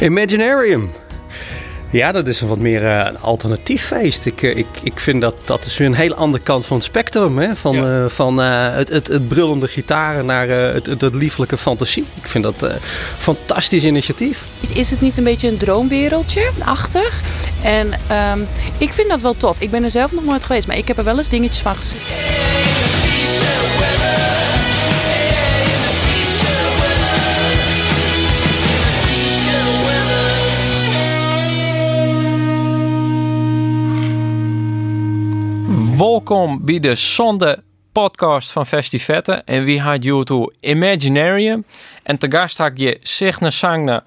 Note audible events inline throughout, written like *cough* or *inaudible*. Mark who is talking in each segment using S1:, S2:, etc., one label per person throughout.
S1: Imaginarium. Ja, dat is een wat meer uh, een alternatief feest. Ik, uh, ik, ik vind dat dat is weer een hele andere kant van het spectrum. Hè? Van, ja. uh, van het, het, het brullende gitaren naar het, het, het, lieflijke fantasie. Ik vind dat een fantastisch initiatief.
S2: Is het niet een beetje een droomwereldje achtig? En um, ik vind dat wel tof. Ik ben er zelf nog nooit geweest, maar ik heb er wel eens dingetjes van gezien.
S3: Welkom bij de zonde podcast van Festivette. En wie had je toe Imaginarium. En te gast had je Signe Sangne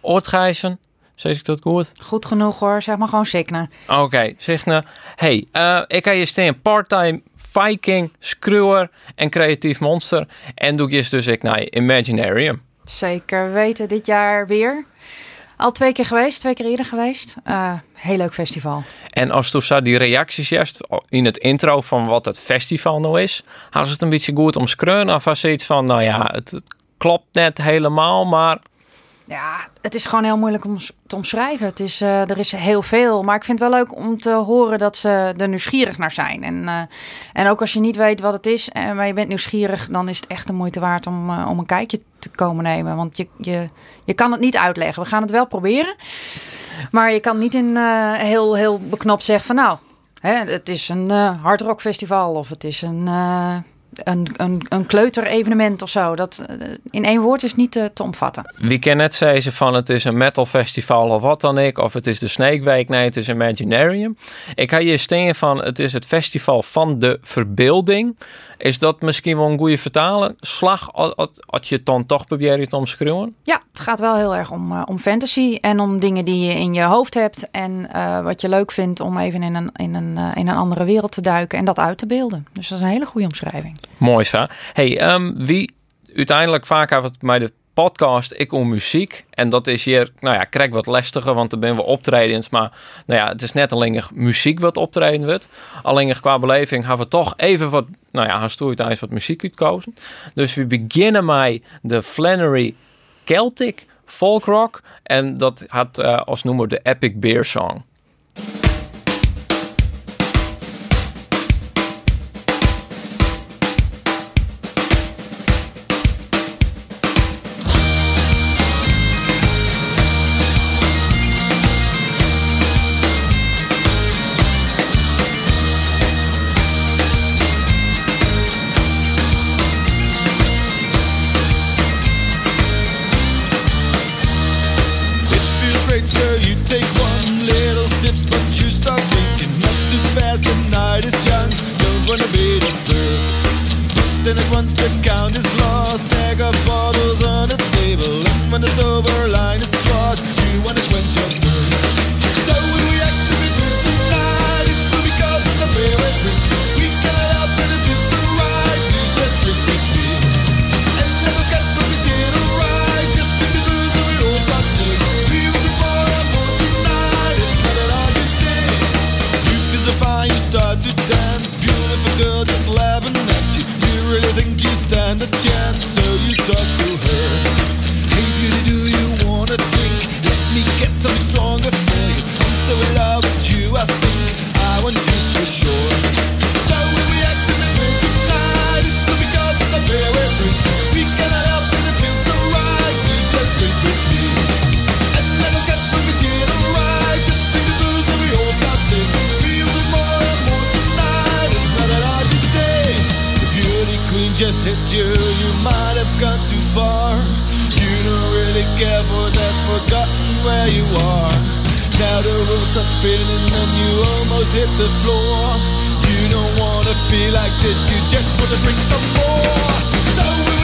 S3: Oortgijzen. Zeg ik dat goed?
S2: Goed genoeg hoor, zeg maar gewoon Signe.
S3: Oké, okay, Signe. Hey, uh, ik ga je steen part-time Viking, screwer en creatief monster. En doe je dus ik naar Imaginarium.
S2: Zeker weten, dit jaar weer. Al twee keer geweest, twee keer eerder geweest. Uh, heel leuk festival.
S3: En als toen zag die reacties juist in het intro van wat het festival nou is, hadden ze het een beetje goed omschreven? Of was iets van, nou ja, het klopt net helemaal, maar
S2: ja, het is gewoon heel moeilijk om te omschrijven. Het is, uh, er is heel veel. Maar ik vind het wel leuk om te horen dat ze er nieuwsgierig naar zijn. En, uh, en ook als je niet weet wat het is, en, maar je bent nieuwsgierig, dan is het echt de moeite waard om, om een kijkje te komen nemen. Want je, je, je kan het niet uitleggen. We gaan het wel proberen. Maar je kan niet in heel, heel beknopt zeggen van nou, hè, het is een hardrockfestival of het is een een, een, een kleuterevenement of zo. Dat eh, in één woord is niet te, eh, te omvatten.
S3: Wie kan net zeggen van het is een metal festival of wat dan ik. Of het is de Snake Week. Nee, het is Imaginarium. Ik ga je steen van het is het festival van de verbeelding. Is dat misschien wel een goede vertalen? Slag als je het dan toch probeert te omschrijven?
S2: Ja, het gaat wel heel erg om, uh, om fantasy en om dingen die je in je hoofd hebt. En uh, wat je leuk vindt om even in een, in, een, uh, in een andere wereld te duiken en dat uit te beelden. Dus dat is een hele goede omschrijving.
S3: Mooi, Sa. Hey, um, wie uiteindelijk vaak heeft het de podcast ik om muziek. En dat is hier, nou ja, krijg wat lastiger, want er ben we optredens. Maar nou ja, het is net alleen muziek wat optreden wordt. Alleen qua beleving hebben we toch even wat, nou ja, tijdens wat muziek uitkozen. Dus we beginnen met de Flannery Celtic folk rock. En dat had uh, als noemer de Epic Beer Song.
S4: You wanna quench your thirst. So we act tonight, it's because. We it. Please just. And. Just and we start singing. We will be more tonight. It's not at all the same. You feel so fine, you start to dance. Beautiful girl just laughing at you. You really think you stand a chance, so you talk to her. Care for that forgotten where you are. Now the road starts spinning and you almost hit the floor. You don't wanna feel like this, you just wanna drink some more. So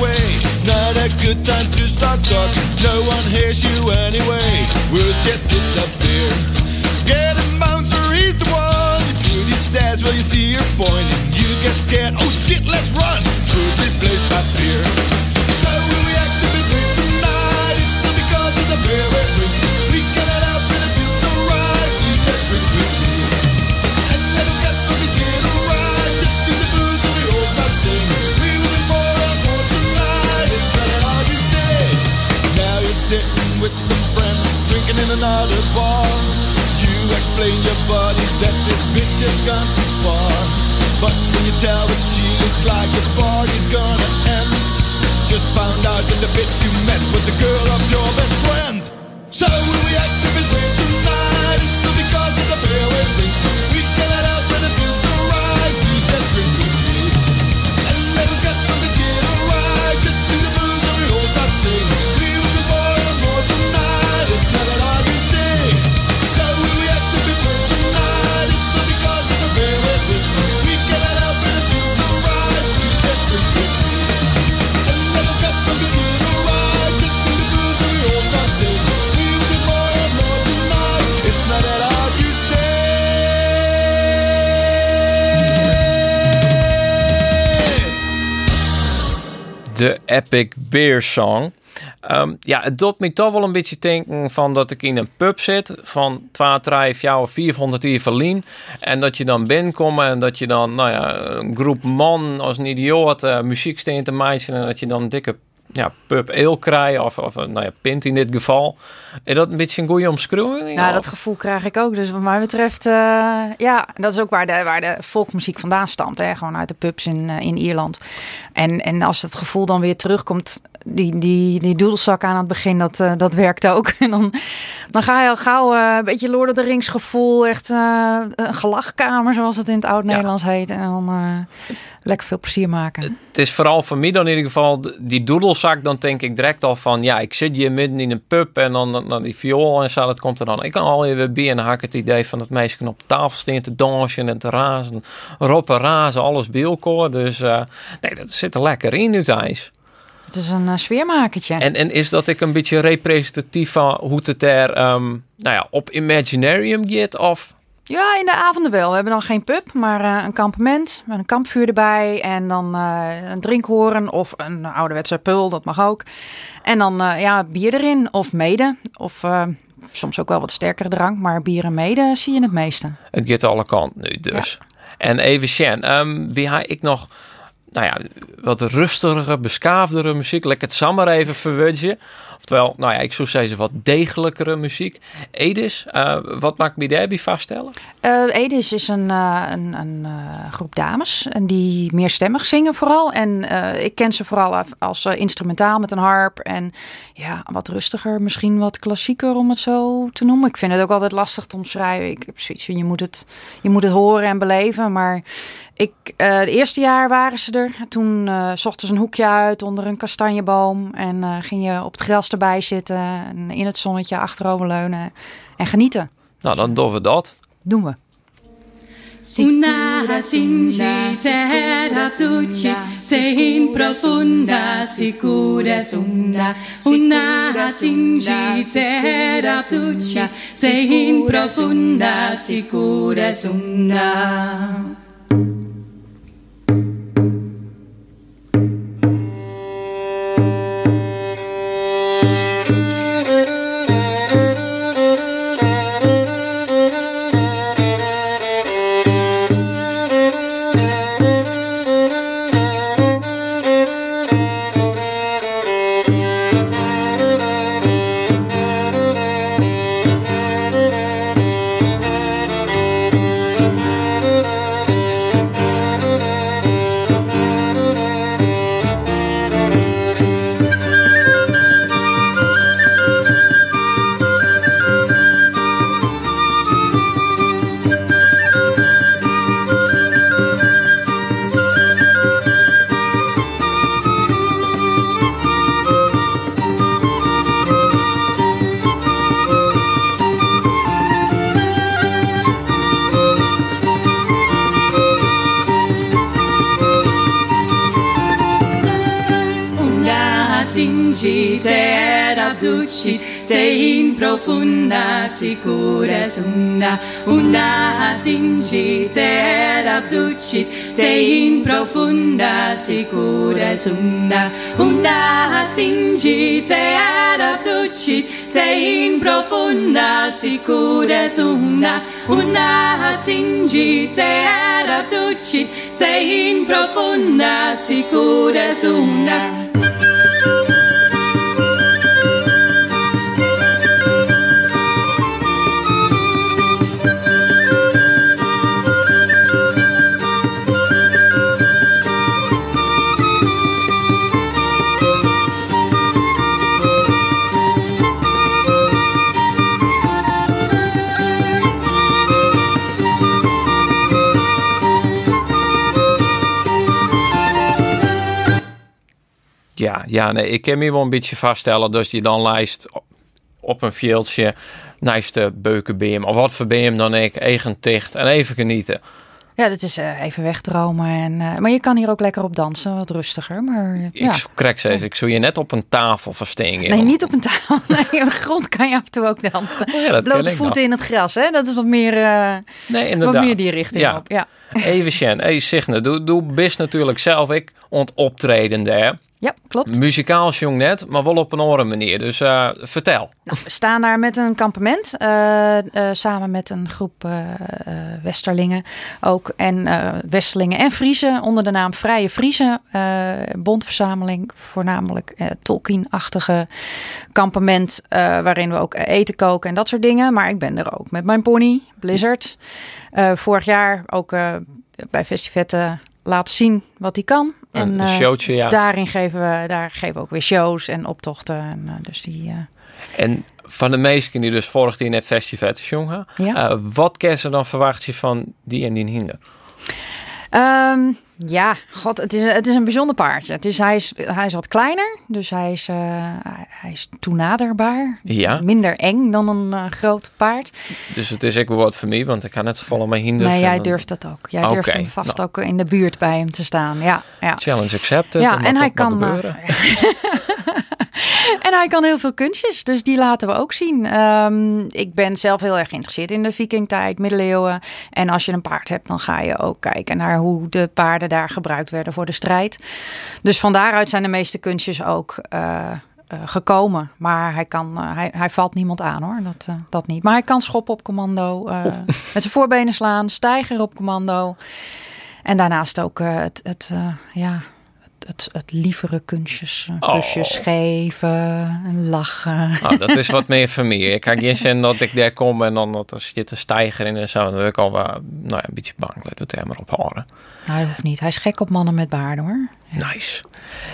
S4: away. Not a good time to start talking. No one hears you anyway. Words just disappear. Get a bouncer, he's the one. If you says, well, you see your point. And you get scared. Oh shit, let's run. Who's replaced by fear. In another bar. You explain your buddies that this bitch has gone too far. But when you tell what she looks like, the party's gonna end. Just found out that the bitch you met was the girl of your best friend. So will we act if it's tonight? It's because of the beer we drink.
S3: De Epic Beer Song. Ehm, ja, het doet me toch wel een beetje denken van dat ik in een pub zit van 2, 3, 4, 400 uur verlien. En dat je dan binnenkomt en dat je dan, nou ja, een groep man als een idioot eh, muziek steent te meisje en dat je dan dikke ja, pub ale krijgt of, of nou ja, pint in dit geval. Is dat een beetje een goede omschrijving?
S2: Nou,
S3: Of-
S2: dat gevoel krijg ik ook. Dus wat mij betreft, eh, ja, dat is ook waar de, waar de volkmuziek vandaan stamt. Hè? Gewoon uit de pubs in, eh, in Ierland. En, en als het gevoel dan weer terugkomt, die, die, die doedelzak aan het begin, dat, eh, dat werkt ook. *laughs* En dan, dan ga je al gauw eh, een beetje Lord of the Rings gevoel. Echt eh, een gelachkamer, zoals het in het oud-Nederlands heet. En dan lekker veel plezier maken.
S3: het is vooral voor mij dan in ieder geval die doedelzak. Dan denk ik direct al van ja, ik zit hier midden in een pub en dan, dan, dan die viool en zo. Dat komt er dan. Ik kan alweer weer bij en dan had ik het idee van dat meisje op tafel staan te dansen en te razen. Roppen, razen, alles bij elkaar. Dus nee, dat zit er lekker in nu thuis.
S2: Het is een eh, sfeermakertje.
S3: En, en is dat ik een beetje representatief van hoe het er ehm, nou ja, op Imaginarium gaat? Of
S2: Ja, in de avonden wel. We hebben dan geen pub, maar eh, een kampement met een kampvuur erbij. En dan eh, een drinkhoren of een ouderwetse pul, dat mag ook. En dan ja, bier erin of mede. Of soms ook wel wat sterkere drank, maar bier en mede zie je het meeste.
S3: Het gaat alle kanten nu dus. En even Sjen, ehm, wie ha ik nog, nou ja, wat rustigere, beschaafdere muziek. Lekker het samen even verwudje. Oftewel, nou ja, ik zou zeggen wat degelijkere muziek. Edis, eh, wat maakt me daarbij vaststellen?
S2: Eh Edis is een, eh, een, een eh, groep dames en die meerstemmig zingen vooral. En ik ken ze vooral als eh, instrumentaal met een harp. En ja, wat rustiger, misschien wat klassieker om het zo te noemen. Ik vind het ook altijd lastig te omschrijven. Ik heb zoiets van, je moet het, je moet het horen en beleven. Maar ik, het eerste jaar waren ze er. Toen zochten ze een hoekje uit onder een kastanjeboom. En ging je op het gras erbij zitten. En in het zonnetje achteroverleunen. En genieten.
S3: Nou, dan doen we dat.
S2: Doen we.
S5: Una sinci terra tucci, sein profunda sicura sunda. Una sinci terra tucci, sein profunda sicura sunda. era abducit te in profunda sicures una una atingit te abducit te in profunda sicures una una atingit te abducit te in profunda sicures una una atingit te abducit te in profunda sicures una
S3: ja, nee, ik kan me wel een beetje vaststellen dat je dan lijst op- een veldje naast de beukenbeem of wat voor beem dan ik, eigen ticht en even genieten.
S2: Ja, dat is eh, even wegdromen. En, eh, maar je kan hier ook lekker op dansen, wat rustiger. Maar eh, ja.
S3: Ik krijg steeds, ik zou je net op een tafel verstingen.
S2: Nee, niet op een tafel. *laughs* Nee, op de grond kan je af en toe ook dansen.
S3: Oh ja,
S2: Blote
S3: ik
S2: voeten in het gras, hè? Dat is wat meer, eh,
S3: Nee,
S2: wat
S3: inderdaad.
S2: meer die richting
S3: Ja.
S2: op. Ja.
S3: Even Sjen, hey Signe, doe, doe best natuurlijk zelf ik ont optreden daar.
S2: Ja, klopt.
S3: Muzikaal jong net, maar wel op een andere manier. Dus eh, vertel.
S2: Nou, we staan daar met een kampement. eh, eh, samen met een groep Westerlingen ook. En Westerlingen en Friesen onder de naam Vrije Friesen. eh bondverzameling, voornamelijk Tolkien-achtige kampement. waarin we ook eten koken en dat soort dingen. Maar ik ben er ook met mijn pony, Blizzard. Vorig jaar ook bij festivetten laten zien wat hij kan.
S3: Een, een
S2: eh,
S3: showtje, ja.
S2: Daarin geven we, daar geven we ook weer shows en optochten. En, eh, dus die... eh,
S3: En van de meesten die dus vorig jaar net festival jongen,
S2: Ja.
S3: wat kan ze dan verwacht je van die en die hinder?
S2: Ehm, ja, god, het is, het is een bijzonder paardje. Het is, hij, is, hij is wat kleiner, dus hij is, eh, hij- is toenaderbaar.
S3: Ja.
S2: Minder eng dan een eh, groot paard.
S3: Dus het is ook wel wat voor mij, want ik ga net vallen mijn hinder.
S2: nee, jij durft dat ook. Jij durft hem vast
S3: nou.
S2: ook in de buurt bij hem te staan. Ja, ja.
S3: Challenge accepted.
S2: Ja, en hij kan.
S3: gebeuren. *laughs* *laughs* *laughs*
S2: en hij kan heel veel kunstjes, dus die laten we ook zien. Ehm, ik ben zelf heel erg geïnteresseerd in de vikingtijd, middeleeuwen. En als je een paard hebt, dan ga je ook kijken naar hoe de paarden daar gebruikt werden voor de strijd. Dus van daaruit zijn de meeste kunstjes ook eh, eh, gekomen. Maar hij, kan, eh, hij, hij valt niemand aan hoor, dat, dat niet. Maar hij kan schoppen op commando, eh, *laughs* met zijn voorbenen slaan, stijger op commando. En daarnaast ook het, het, ja, het, het lievere kunstjes, eh,
S3: Oh.
S2: kusjes geven, en lachen.
S3: Nou, dat is wat meer voor mij. Ik kan geen zin dat ik daar kom en dan dat er zit een stijger in en zo. Dan ben ik al wel, nou ja, een beetje bang. Laten we het er maar op houden.
S2: Hij hoeft niet. Hij is gek op mannen met baarden hoor.
S3: Nice.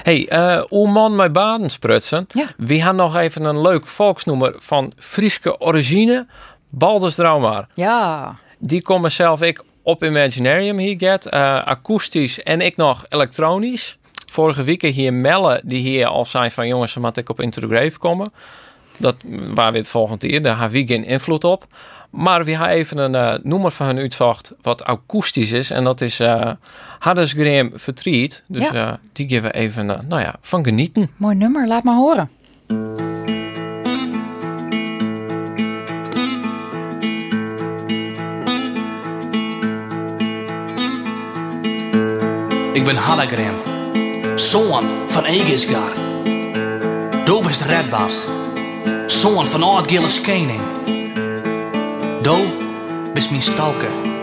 S3: Hey, eh hoe man met baden sprutsen.
S2: Ja.
S3: We gaan nog even een leuk volksnoemer van Frieske origine. Baldus Draumar.
S2: Ja,
S3: Die komen zelf ik op Imaginarium hier get. eh, akoestisch en ik nog elektronisch. Vorige week hier Melle, die hier al zei van jongens, dan moet ik op Into the Grave komen. Dat waar we het volgend jaar, daar hebben we geen invloed op. Maar we hebben even een eh, noemer van hun uitzocht wat akoestisch is. En dat is eh Hardesgram Vertriet. Dus
S2: Ja.
S3: eh, die geven we even, nou ja, van genieten.
S2: mooi nummer. Laat maar horen.
S6: Ik ben Hallagrim, zoon van Egisgar. Du bist Redbas, zoon van Oud-Gilles Kening. Du bist mijn stalker.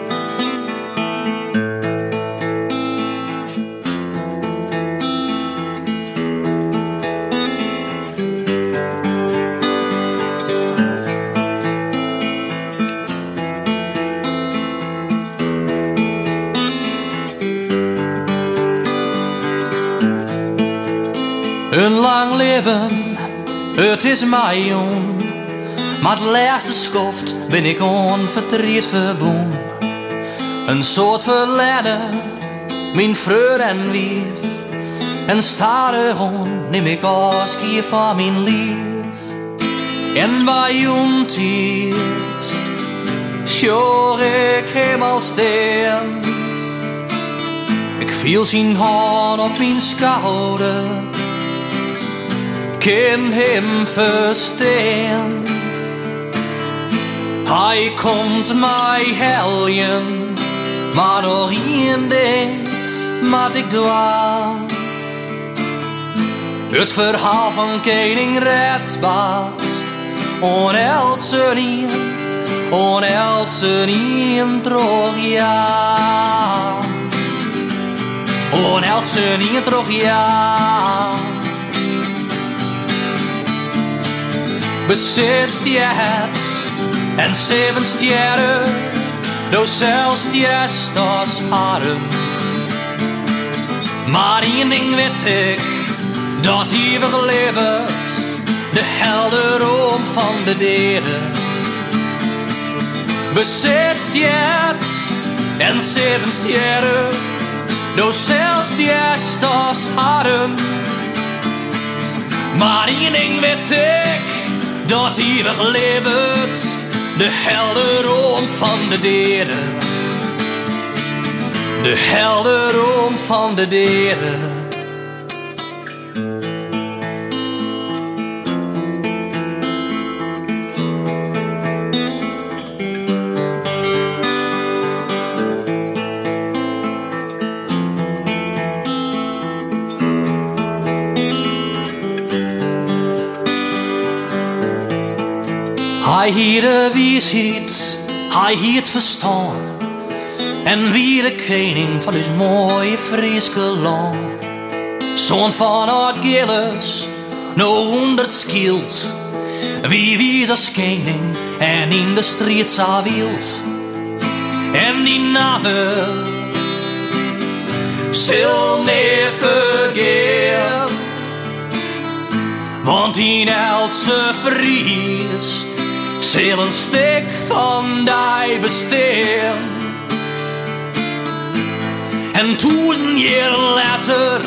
S6: Een lang leven, het is mij jong. Maar het laatste schoft ben ik onverdriet verboen. Een soort verleden, mijn vreugd en wief. En stare on neem ik afscheid van mijn lief. En bij jong tijd, sjoor ik helemaal steen. Ik viel zijn hand op mijn schouder kan hem. Hij komt mij helpen, maar nog één ding moet ik dwaal. Het verhaal van koning Redbaas, onhelzen in, onhelzen in Troja. Troja. Die het en zeven sterren, door zelfs die als haren. Maar één ding weet ik, dat hier leeft, de helderom van de. Bezit die het en zeven sterren, door zelfs die als haren. Maar één ding weet ik, dat eeuwig leeft, de helderom van de deren. De helderom van de deren. Hij hier de wijsheid, hij hier verstaan. En wie de koning van ons mooie Frieske land. Zoon van het Gilles, no honderd skilt. Wie wie als koning en in de strijd sa wild. En die namen zal never vergeet. Want die Else Fries zal een stuk van die bestaan. En toen jaar later,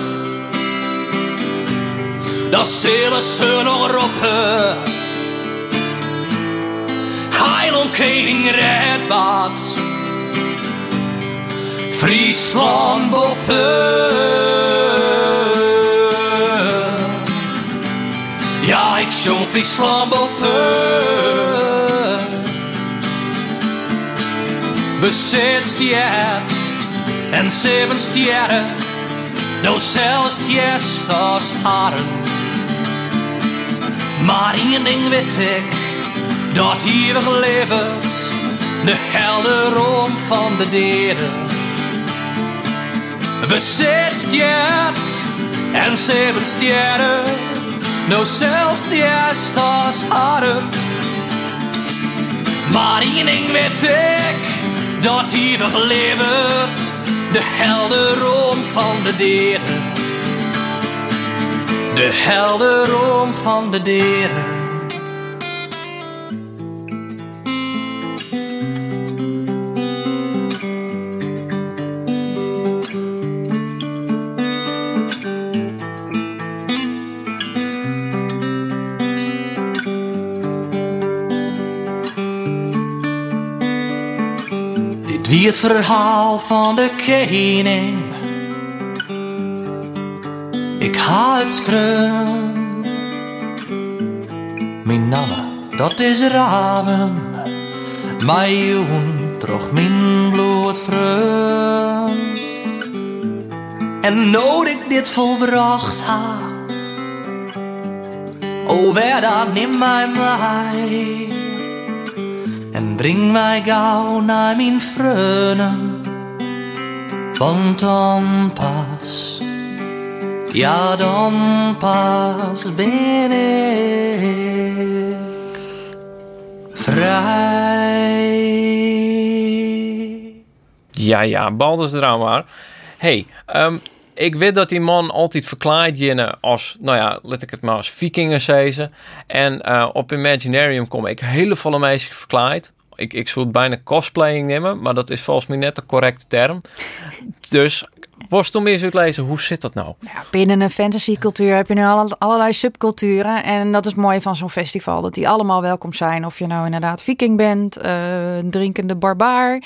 S6: dat zullen ze nog roepen. Heiland Koning Redbad, Friesland boppen. Zong Friesland boppen. Bezit stjert en zeven sterren, nou zelfs tjest als haren. Maar één ding weet ik, dat hier leeft, de helderom van de deren. Bezit stjert en zeven sterren, nou zelfs tjest als haren. Maar één ding weet ik, dat eeuwig leeft, de helderom van de deren. De helderom van de deren. Het verhaal van de koning. Ik ga het skrum. Mijn naam, dat is Raven. Mijn jongen trog mijn bloed vreugd. En nood ik dit volbracht ha. O, wer dan neem mij mij en breng mij gauw naar mijn vrienden. Want dan pas, ja dan pas ben ik vrij.
S3: Ja, ja, Baldus maar. hey, ehm, ik weet dat die man altijd verklaard jinnen als, nou ja, let ik het maar als vikingen. En eh, op Imaginarium kom ik hele volle meisjes verklaard. Ik, ik zou het bijna cosplaying nemen, maar dat is volgens mij net de correcte term. Dus, worstel meer eens uitlezen, hoe zit dat nou?
S2: Binnen een fantasycultuur heb je nu alle- allerlei subculturen. En dat is het mooie van zo'n festival. Dat die allemaal welkom zijn. Of je nou inderdaad viking bent, eh, een drinkende barbaar.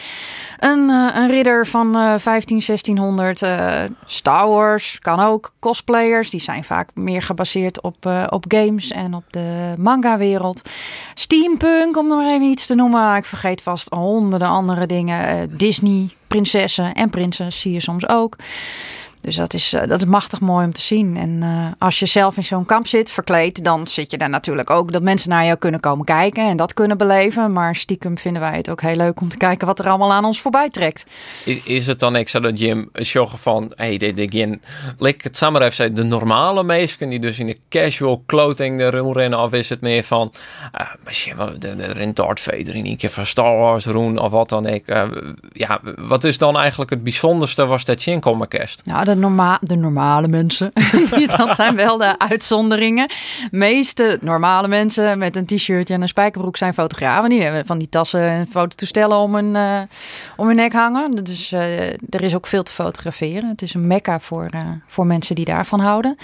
S2: Een, eh, een ridder van eh 15, 1600. eh, Star Wars kan ook. Cosplayers, die zijn vaak meer gebaseerd op, eh, op games en op de manga-wereld. Steampunk, om er maar even iets te noemen. Ik vergeet vast honderden andere dingen. Disney, prinsessen en prinsen zie je soms ook. Dus dat is, eh, dat is machtig mooi om te zien. En eh, als je zelf in zo'n kamp zit, verkleed, dan zit je daar natuurlijk ook dat mensen naar jou kunnen komen kijken en dat kunnen beleven. Maar stiekem vinden wij het ook heel leuk om te kijken wat er allemaal aan ons voorbij trekt.
S3: Is, is het dan zo dat Jim zeggen van, hey, dit Jim, lik het samen even zeggen, de normale mensen die dus in de casual clothing er rennen, of is het meer van, eh misschien wel de, de Rentard in een keer van Star Wars roen of wat dan ik. ja, wat is dan eigenlijk het bijzonderste was dat Jim komen kerst?
S2: Nou, de, norma de normale mensen, *laughs* dat zijn wel de uitzonderingen. meeste normale mensen met een t-shirtje en een spijkerbroek zijn fotografen. Die hebben van die tassen en fototoestellen om hun, eh, om hun nek hangen. Dus eh, er is ook veel te fotograferen. Het is een mekka voor, eh, voor mensen die daarvan houden.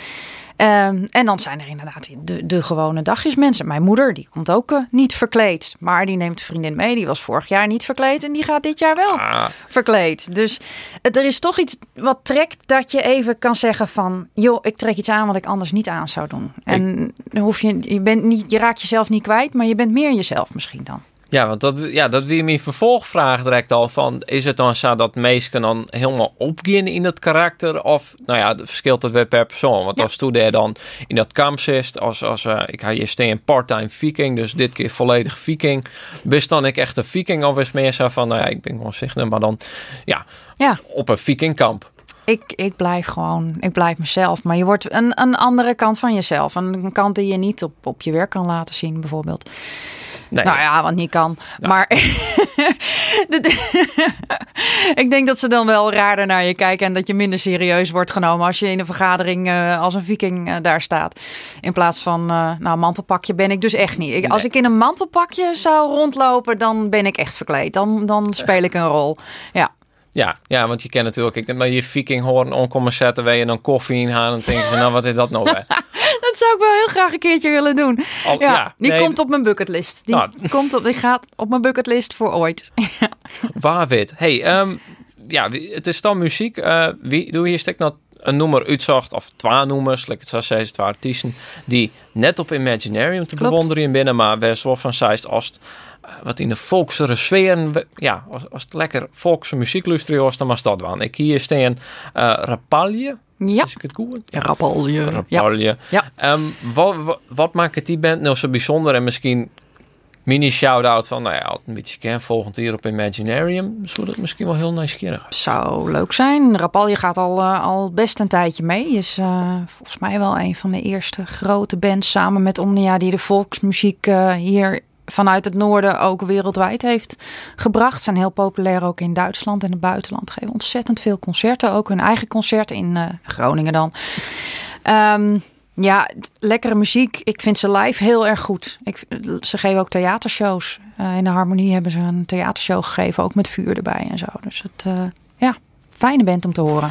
S2: Ehm, en dan zijn er inderdaad de, de gewone dagjesmensen. Mijn moeder, die komt ook eh, niet verkleed. Maar die neemt een vriendin mee. Die was vorig jaar niet verkleed. En die gaat dit jaar wel
S3: Ah.
S2: verkleed. Dus het- er is toch iets wat trekt dat je even kan zeggen van... joh, ik trek iets aan wat ik anders niet aan zou doen. En hoef je, je, bent niet, je raakt jezelf niet kwijt, maar je bent meer jezelf misschien dan.
S3: Ja, want dat, ja, dat weer mijn vervolgvraag direct al van... is het dan zo dat mensen dan helemaal opgaan in het karakter? Of, nou ja, het verschilt het weer per persoon. Want
S2: Ja.
S3: als toen daar dan in dat kamp zit... als, als eh, ik ga hier steen part-time viking... dus dit keer volledig viking... best dan ik echt een viking? Of is meer zo van... nou ja, ik ben gewoon zichtbaar, maar dan ja,
S2: Ja,
S3: op een vikingkamp?
S2: ik, ik blijf gewoon, ik blijf mezelf. Maar je wordt een, een andere kant van jezelf. Een kant die je niet op, op je werk kan laten zien bijvoorbeeld.
S3: Nee,
S2: Nou ja, wat niet kan. Maar *laughs* *laughs* ik denk dat ze dan wel raarder naar je kijken en dat je minder serieus wordt genomen als je in een vergadering eh, als een viking eh, daar staat. In plaats van, eh, nou, mantelpakje ben ik dus echt niet. Ik, Als ik in een mantelpakje zou rondlopen, dan ben ik echt verkleed. Dan, dan speel ik een rol. Ja.
S3: Ja, ja, want je kent natuurlijk... Ik denk maar je viking horen onkomen zetten... waar je dan koffie in gaan... en denken ze, nou, wat is dat nou weer? *laughs*
S2: Dat zou ik wel heel graag een keertje willen doen.
S3: Al-
S2: ja,
S3: ja,
S2: die
S3: nee,
S2: komt op mijn bucketlist. Die,
S3: Nou.
S2: komt op, die gaat op mijn bucketlist voor ooit. *laughs*
S3: Waar wit. Hey, ehm, ja, het is dan muziek. Eh, wie doe hier stek nog een nummer uitzocht of twee nummers, lekker het zeggen, twee artiesten die net op Imaginarium te
S2: Klopt.
S3: bewonderen in binnen, maar best wel van Zeist als het, eh, wat in de volksere sfeer, ja, als, als het lekker volkse muziek luisteren was, dan was dat wel. Ik hier staan eh Rapalje,
S2: Ja,
S3: is ik het goed?
S2: rappelje. Ja.
S3: Rapalje.
S2: Ja.
S3: Ehm, wat, wat, wat maakt die band nou zo bijzonder en misschien mini shout-out van, nou ja, een beetje ken, volgend jaar op Imaginarium, zou dat misschien wel heel nieuwsgierig.
S2: Zou leuk zijn. Rapalje gaat al, eh, al best een tijdje mee. Is eh, volgens mij wel een van de eerste grote bands samen met Omnia die de volksmuziek eh, hier vanuit het noorden ook wereldwijd heeft gebracht. Zijn heel populair ook in Duitsland en het buitenland. Geven ontzettend veel concerten. Ook hun eigen concert in eh, Groningen dan. Ehm, ja, lekkere muziek. Ik vind ze live heel erg goed. Ik, ze geven ook theatershows. Eh, in de Harmonie hebben ze een theatershow gegeven, ook met vuur erbij en zo. Dus het, eh, ja, fijne band om te horen.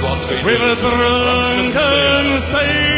S7: was wat river
S4: Willen.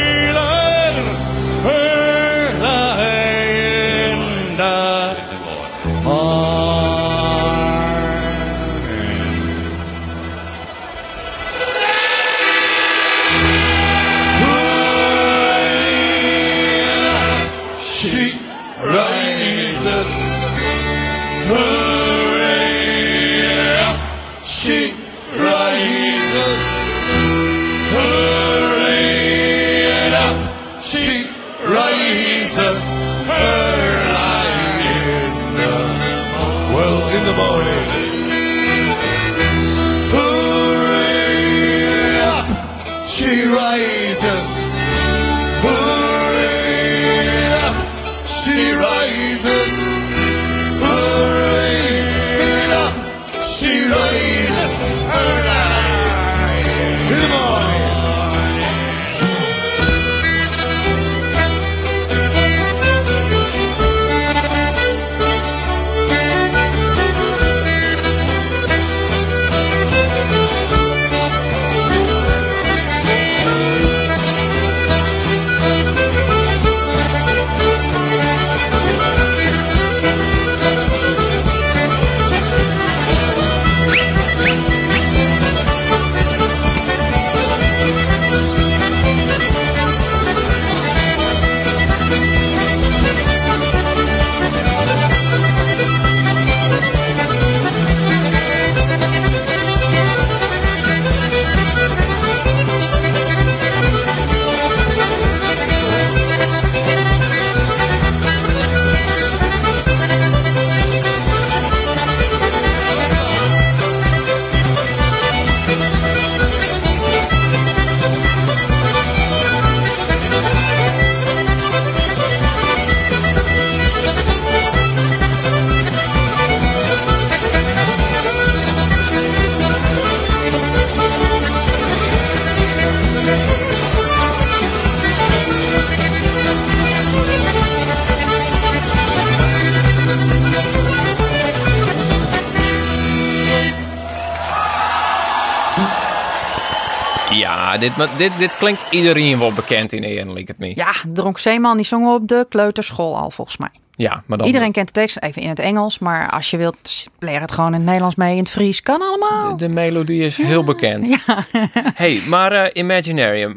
S4: Dit, dit, dit klinkt iedereen wel bekend in Eren, het niet.
S2: Ja, Dronk Zeeman die zong op de kleuterschool al volgens mij.
S4: Ja, maar dan...
S2: Iedereen kent de tekst even in het Engels, maar als je wilt, leer het gewoon in het Nederlands mee, in het Fries. Kan allemaal.
S4: De, de melodie is heel bekend.
S2: Ja. *laughs*
S4: hey, maar eh, Imaginarium.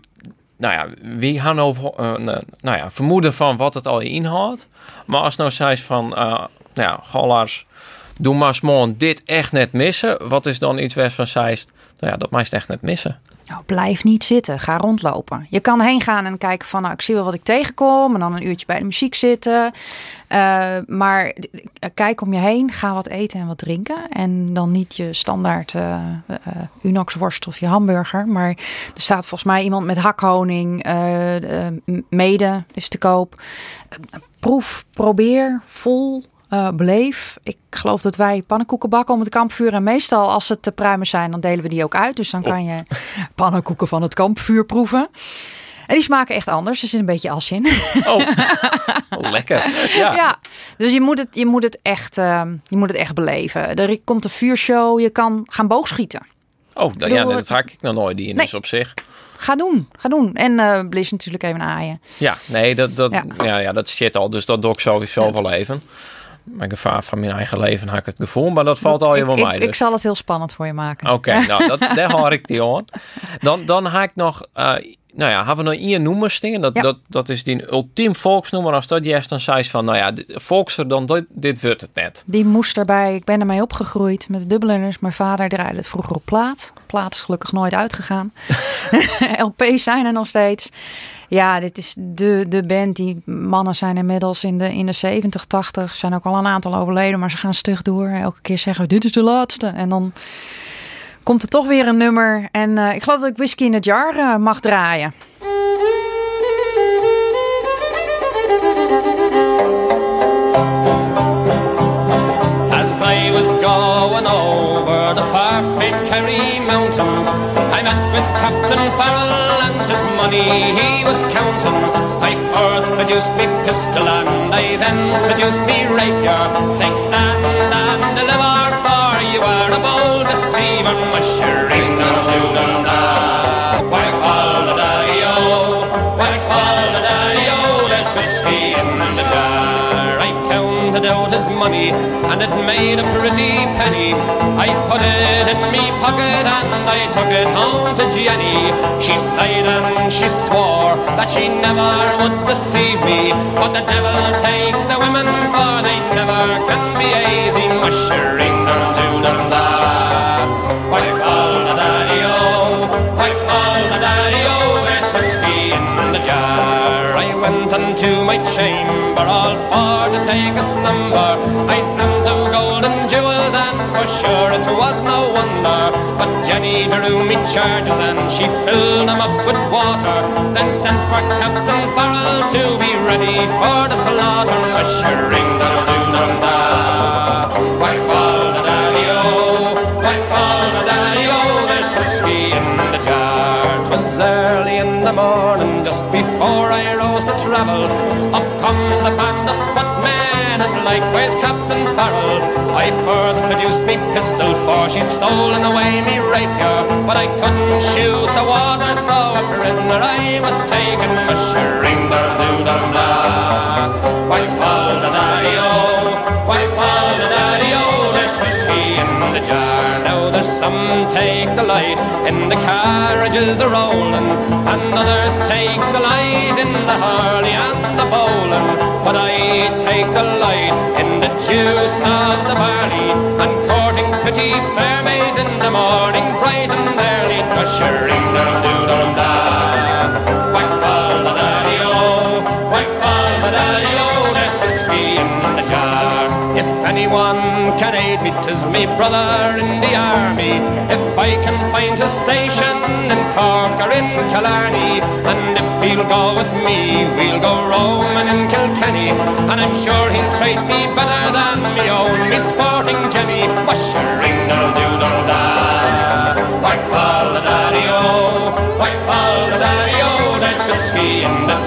S4: Nou ja, wie gaan over eh, nou ja, vermoeden van wat het al inhoudt. Maar als nou zei van, eh nou ja, Gallars, doe maar eens dit echt net missen. Wat is dan iets waar van zijst, nou ja, dat meest echt net missen.
S2: Nou, blijf niet zitten. Ga rondlopen. Je kan heen gaan en kijken van, nou, ik zie wel wat ik tegenkom. En dan een uurtje bij de muziek zitten. Eh, maar kijk om je heen. Ga wat eten en wat drinken. En dan niet je standaard eh eh, Unox-worst of je hamburger. Maar er staat volgens mij iemand met hakhoning. mede is te koop. Proef, probeer, vol. eh, beleef. Ik geloof dat wij pannenkoeken bakken om het kampvuur. En meestal als het te pruimen zijn, dan delen we die ook uit. Dus dan kan je pannenkoeken van het kampvuur proeven. En die smaken echt anders. Er zit een beetje as in.
S3: Oh, Oh, *laughs* lekker. Ja.
S2: Ja, dus je moet het, je moet het, echt, ehm, je moet het echt beleven. Er komt een vuurshow, je kan gaan boogschieten.
S3: Oh, dat,
S2: bedoel,
S3: ja, dat ga ik nog nooit in.
S2: Nee.
S3: Dus op zich.
S2: Ga doen, ga doen. En Bliss natuurlijk even aaien.
S3: Ja, nee, dat, dat, ja.
S2: Ja.
S3: Ja, dat shit al. Dus dat doe ik sowieso wel even. Mijn gevaar van mijn eigen leven heb ik het gevoel. Maar dat valt al
S2: ik, ik,
S3: mij.
S2: ik
S3: Dus.
S2: zal het heel spannend voor je maken.
S3: Oké, *laughs* nou, dat, daar hoor ik die aan. Dan, dan ga ik nog... eh, nou ja, hebben we nog één noemers dingen. Dat,
S2: Ja.
S3: dat, dat is die ultiem volksnoemer. Als dat juist dan zei van... Nou ja, volkser, dan dit, dit wordt het net.
S2: Die moest erbij. Ik ben ermee opgegroeid met de dubbelers. Mijn vader draaide het vroeger op plaat. Plaat is gelukkig nooit uitgegaan. *laughs* *laughs* LP's zijn er nog steeds. Ja, dit is de, de band. Die mannen zijn inmiddels in de, in de 70, 80. Zijn ook al een aantal overleden, maar ze gaan stug door. Elke keer zeggen we, dit is de laatste. En dan komt er toch weer een nummer. En eh, ik geloof dat ik Whisky in het Jar eh, mag draaien.
S8: As I was going over the far-famed Kerry mountains, I met with Captain Farrell his money he was counting. I first produced me pistol and I then produced me rapier, saying stand and deliver, for you are a bold deceiver, mushering out his money and it made a pretty penny. I put it in me pocket and I took it home to Jenny. She sighed and she swore that she never would deceive me. But the devil take Drew me charges and she filled them up with water. Then sent for Captain Farrell to be ready for the slaughter. Ushering the dum da. Likewise Captain Farrell. I first produced me pistol, for she'd stolen away me rapier. But I couldn't shoot the water, so a prisoner I was taken. Mushering the doo dum da. Some take the light in the carriages a rolling, and others take the light in the hurley and the bowling. But I take the light in the juice of the barley, and courting pretty fair maids in the morning, bright and early, ushering down doo dum anyone can aid me, tis me brother in the army. If I can find a station in Cork or in Killarney, and if he'll go with me, we'll go roaming in Kilkenny. And I'm sure he'll treat me better than me own, me sporting Jenny. Washering doodle doodle da, white fall the daddy-o, white fall the daddy-o, there's whiskey in the